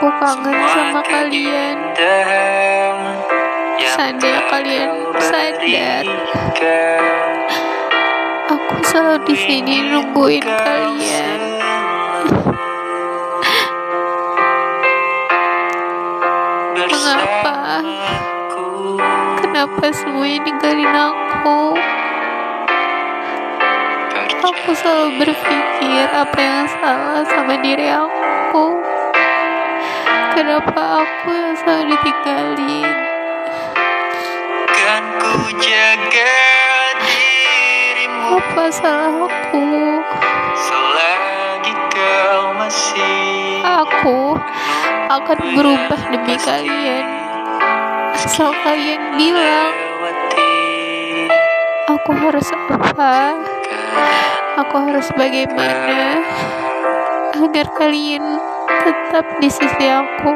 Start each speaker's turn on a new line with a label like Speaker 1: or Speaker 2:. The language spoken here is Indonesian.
Speaker 1: Aku kangen sama kalian. Seandainya kalian sadar, aku selalu di sini nungguin kalian. Mengapa? Kenapa semuanya ninggalin aku? Aku selalu berpikir apa yang salah sama diri aku. Kenapa aku yang selalu ditinggalin?
Speaker 2: Kan ku jaga dirimu
Speaker 1: Apa salahku?
Speaker 2: selagi kau masih
Speaker 1: Aku akan berubah demi kalian. Asal kalian bilang aku harus apa? Aku harus bagaimana agar kalian tetap di sisi aku.